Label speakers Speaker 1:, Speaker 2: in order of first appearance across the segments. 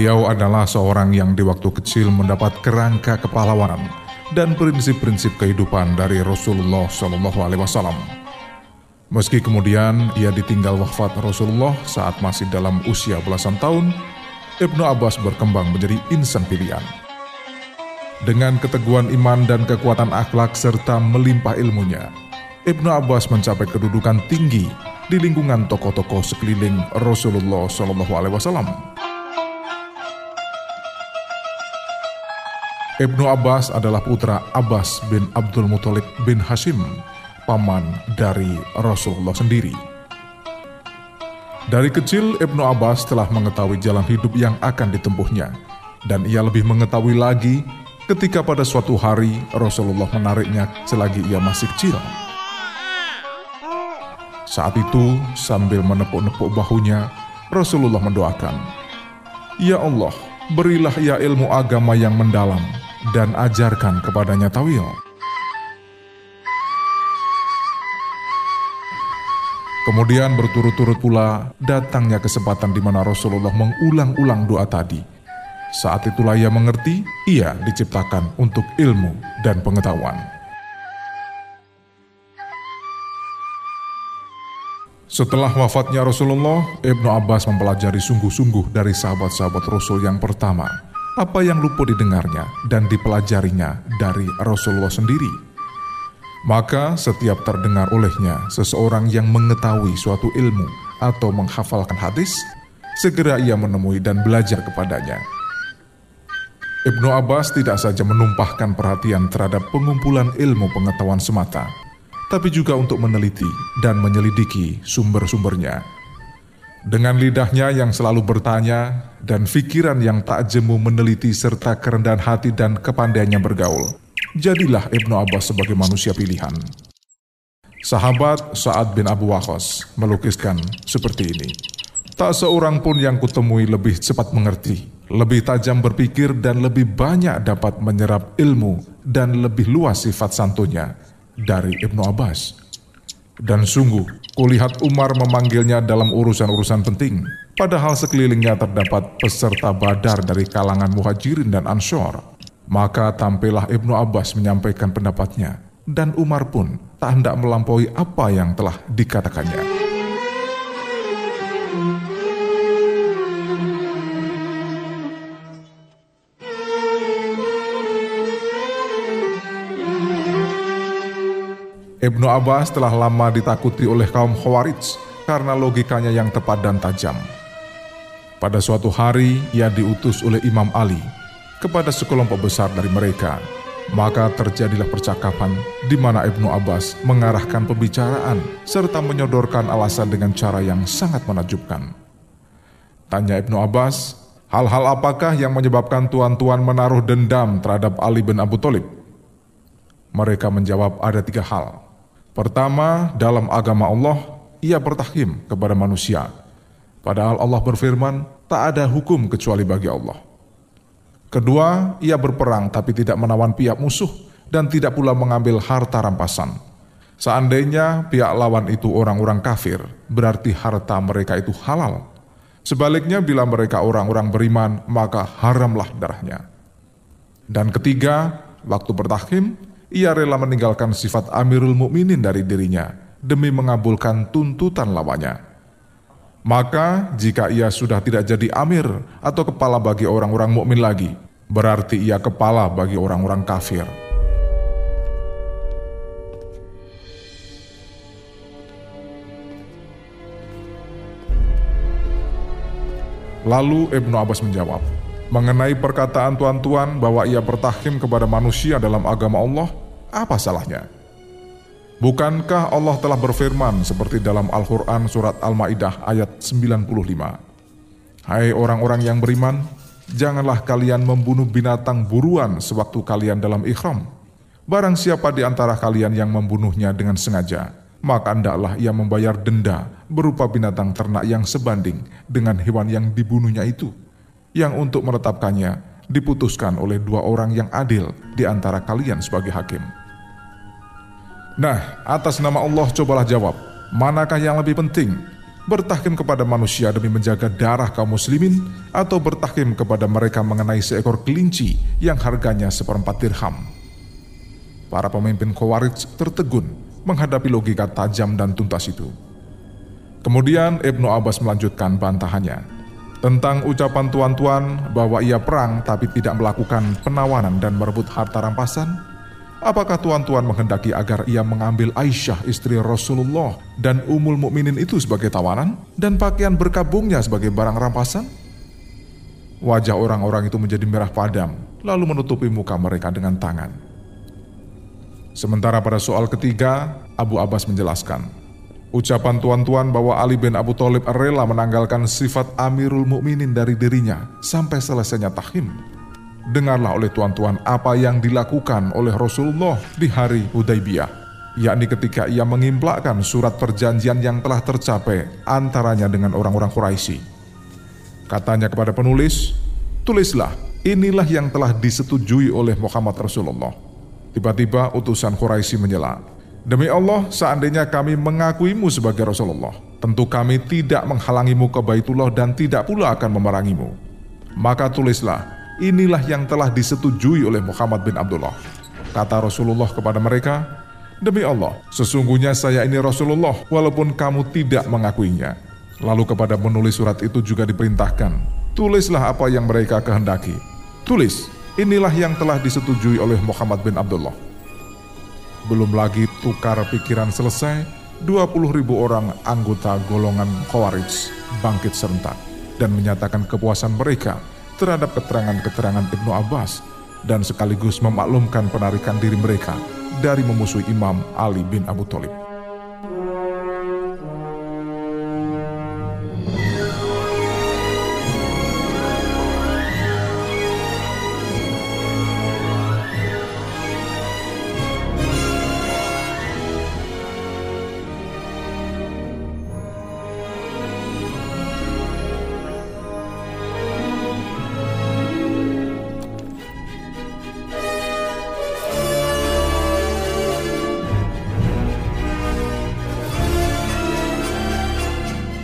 Speaker 1: Beliau adalah seorang yang di waktu kecil mendapat kerangka kepahlawanan dan prinsip-prinsip kehidupan dari Rasulullah Shallallahu Alaihi Wasallam. Meski kemudian ia ditinggal wafat Rasulullah saat masih dalam usia belasan tahun, Ibnu Abbas berkembang menjadi insan pilihan. Dengan keteguhan iman dan kekuatan akhlak serta melimpah ilmunya, Ibnu Abbas mencapai kedudukan tinggi di lingkungan tokoh-tokoh sekeliling Rasulullah Shallallahu Alaihi Wasallam. Ibnu Abbas adalah putra Abbas bin Abdul Muthalib bin Hashim, paman dari Rasulullah sendiri. Dari kecil, Ibnu Abbas telah mengetahui jalan hidup yang akan ditempuhnya, dan ia lebih mengetahui lagi ketika pada suatu hari Rasulullah menariknya selagi ia masih kecil. Saat itu, sambil menepuk-nepuk bahunya, Rasulullah mendoakan, Ya Allah, berilah ia ilmu agama yang mendalam, dan ajarkan kepadanya tawil. Kemudian berturut-turut pula datangnya kesempatan di mana Rasulullah mengulang-ulang doa tadi. Saat itulah ia mengerti, ia diciptakan untuk ilmu dan pengetahuan. Setelah wafatnya Rasulullah, Ibnu Abbas mempelajari sungguh-sungguh dari sahabat-sahabat Rasul yang pertama, apa yang luput didengarnya dan dipelajarinya dari Rasulullah sendiri. Maka setiap terdengar olehnya seseorang yang mengetahui suatu ilmu atau menghafalkan hadis, segera ia menemui dan belajar kepadanya. Ibnu Abbas tidak saja menumpahkan perhatian terhadap pengumpulan ilmu pengetahuan semata, tapi juga untuk meneliti dan menyelidiki sumber-sumbernya dengan lidahnya yang selalu bertanya dan pikiran yang tak jemu meneliti serta kerendahan hati dan kepandaiannya bergaul, jadilah Ibnu Abbas sebagai manusia pilihan. Sahabat Sa'ad bin Abu Waqqas melukiskan seperti ini. Tak seorang pun yang kutemui lebih cepat mengerti, lebih tajam berpikir dan lebih banyak dapat menyerap ilmu dan lebih luas sifat santunya dari Ibnu Abbas. Dan sungguh, kulihat Umar memanggilnya dalam urusan-urusan penting, padahal sekelilingnya terdapat peserta badar dari kalangan muhajirin dan ansor. Maka tampillah Ibnu Abbas menyampaikan pendapatnya, dan Umar pun tak hendak melampaui apa yang telah dikatakannya. Ibnu Abbas telah lama ditakuti oleh kaum Khawarij karena logikanya yang tepat dan tajam. Pada suatu hari, ia diutus oleh Imam Ali kepada sekelompok besar dari mereka. Maka terjadilah percakapan di mana Ibnu Abbas mengarahkan pembicaraan serta menyodorkan alasan dengan cara yang sangat menakjubkan. Tanya Ibnu Abbas, hal-hal apakah yang menyebabkan tuan-tuan menaruh dendam terhadap Ali bin Abu Thalib? Mereka menjawab ada tiga hal. Pertama, dalam agama Allah, ia bertahkim kepada manusia. Padahal Allah berfirman, tak ada hukum kecuali bagi Allah. Kedua, ia berperang tapi tidak menawan pihak musuh dan tidak pula mengambil harta rampasan. Seandainya pihak lawan itu orang-orang kafir, berarti harta mereka itu halal. Sebaliknya bila mereka orang-orang beriman, maka haramlah darahnya. Dan ketiga, waktu bertahkim, ia rela meninggalkan sifat Amirul Mukminin dari dirinya demi mengabulkan tuntutan lawannya. Maka jika ia sudah tidak jadi amir atau kepala bagi orang-orang mukmin lagi, berarti ia kepala bagi orang-orang kafir. Lalu Ibnu Abbas menjawab, mengenai perkataan tuan-tuan bahwa ia bertahkim kepada manusia dalam agama Allah, apa salahnya? Bukankah Allah telah berfirman seperti dalam Al-Quran surat Al-Ma'idah ayat 95? Hai orang-orang yang beriman, janganlah kalian membunuh binatang buruan sewaktu kalian dalam ikhram. Barang siapa di antara kalian yang membunuhnya dengan sengaja, maka hendaklah ia membayar denda berupa binatang ternak yang sebanding dengan hewan yang dibunuhnya itu yang untuk menetapkannya diputuskan oleh dua orang yang adil di antara kalian sebagai hakim. Nah, atas nama Allah cobalah jawab, manakah yang lebih penting? bertahkim kepada manusia demi menjaga darah kaum muslimin atau bertahkim kepada mereka mengenai seekor kelinci yang harganya seperempat dirham. Para pemimpin Khawarij tertegun menghadapi logika tajam dan tuntas itu. Kemudian Ibnu Abbas melanjutkan bantahannya tentang ucapan tuan-tuan bahwa ia perang tapi tidak melakukan penawanan dan merebut harta rampasan Apakah tuan-tuan menghendaki agar ia mengambil Aisyah istri Rasulullah dan Umul Mukminin itu sebagai tawanan dan pakaian berkabungnya sebagai barang rampasan? Wajah orang-orang itu menjadi merah padam, lalu menutupi muka mereka dengan tangan. Sementara pada soal ketiga, Abu Abbas menjelaskan, ucapan tuan-tuan bahwa Ali bin Abu Thalib rela menanggalkan sifat Amirul Mukminin dari dirinya sampai selesainya tahim dengarlah oleh tuan-tuan apa yang dilakukan oleh Rasulullah di hari Hudaybiyah, yakni ketika ia mengimplakkan surat perjanjian yang telah tercapai antaranya dengan orang-orang Quraisy. Katanya kepada penulis, tulislah, inilah yang telah disetujui oleh Muhammad Rasulullah. Tiba-tiba utusan Quraisy menyela, Demi Allah, seandainya kami mengakuimu sebagai Rasulullah, tentu kami tidak menghalangimu ke Baitullah dan tidak pula akan memerangimu. Maka tulislah, inilah yang telah disetujui oleh Muhammad bin Abdullah. Kata Rasulullah kepada mereka, Demi Allah, sesungguhnya saya ini Rasulullah walaupun kamu tidak mengakuinya. Lalu kepada penulis surat itu juga diperintahkan, tulislah apa yang mereka kehendaki. Tulis, inilah yang telah disetujui oleh Muhammad bin Abdullah. Belum lagi tukar pikiran selesai, 20 ribu orang anggota golongan Khawarij bangkit serentak dan menyatakan kepuasan mereka terhadap keterangan-keterangan Ibnu Abbas dan sekaligus memaklumkan penarikan diri mereka dari memusuhi Imam Ali bin Abu Thalib.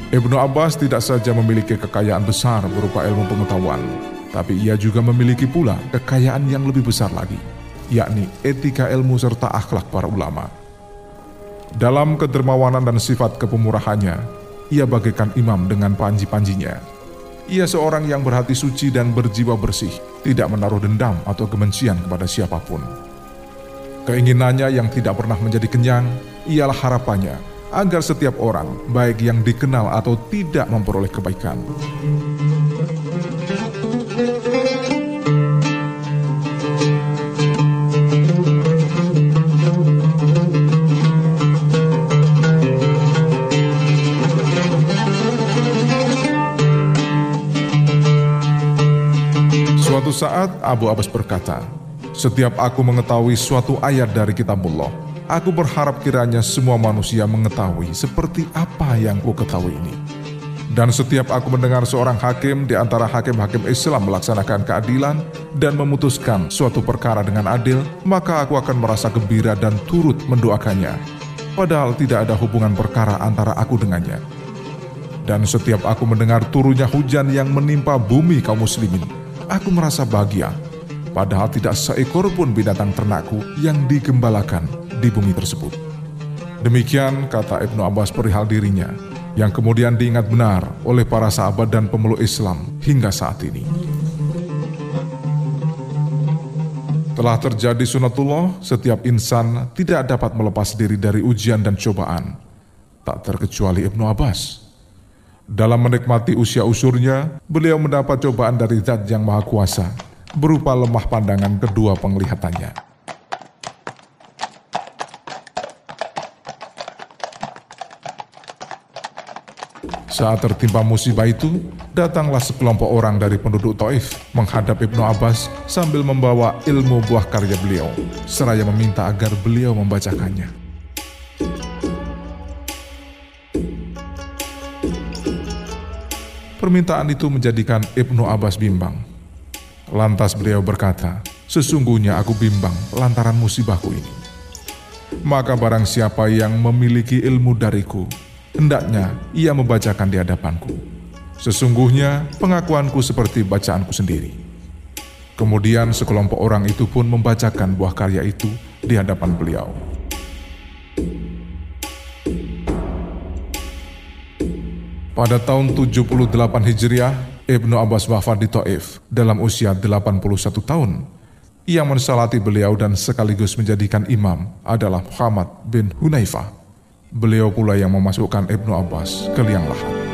Speaker 1: Ibnu Abbas tidak saja memiliki kekayaan besar berupa ilmu pengetahuan, tapi ia juga memiliki pula kekayaan yang lebih besar lagi, yakni etika ilmu serta akhlak para ulama. Dalam kedermawanan dan sifat kepemurahannya, ia bagaikan imam dengan panji-panjinya. Ia seorang yang berhati suci dan berjiwa bersih, tidak menaruh dendam atau kebencian kepada siapa pun. Keinginannya yang tidak pernah menjadi kenyang, ialah harapannya agar setiap orang, baik yang dikenal atau tidak memperoleh kebaikan. Suatu saat Abu Abbas berkata, "Setiap aku mengetahui suatu ayat dari kitabullah, Aku berharap kiranya semua manusia mengetahui seperti apa yang ku ketahui ini. Dan setiap aku mendengar seorang hakim di antara hakim-hakim Islam melaksanakan keadilan dan memutuskan suatu perkara dengan adil, maka aku akan merasa gembira dan turut mendoakannya. Padahal tidak ada hubungan perkara antara aku dengannya. Dan setiap aku mendengar turunnya hujan yang menimpa bumi kaum muslimin, aku merasa bahagia. Padahal tidak seekor pun binatang ternakku yang digembalakan di bumi tersebut. Demikian kata Ibnu Abbas perihal dirinya, yang kemudian diingat benar oleh para sahabat dan pemeluk Islam hingga saat ini. Telah terjadi sunatullah, setiap insan tidak dapat melepas diri dari ujian dan cobaan, tak terkecuali Ibnu Abbas. Dalam menikmati usia usurnya, beliau mendapat cobaan dari zat yang maha kuasa, berupa lemah pandangan kedua penglihatannya. Saat tertimpa musibah itu, datanglah sekelompok orang dari penduduk Taif menghadap Ibnu Abbas sambil membawa ilmu buah karya beliau, seraya meminta agar beliau membacakannya. Permintaan itu menjadikan Ibnu Abbas bimbang. Lantas beliau berkata, Sesungguhnya aku bimbang lantaran musibahku ini. Maka barang siapa yang memiliki ilmu dariku, hendaknya ia membacakan di hadapanku. Sesungguhnya pengakuanku seperti bacaanku sendiri. Kemudian sekelompok orang itu pun membacakan buah karya itu di hadapan beliau. Pada tahun 78 Hijriah, Ibnu Abbas wafat di Taif dalam usia 81 tahun. Yang mensalati beliau dan sekaligus menjadikan imam adalah Muhammad bin Hunaifah. Beliau pula yang memasukkan Ibnu Abbas ke liang lahat.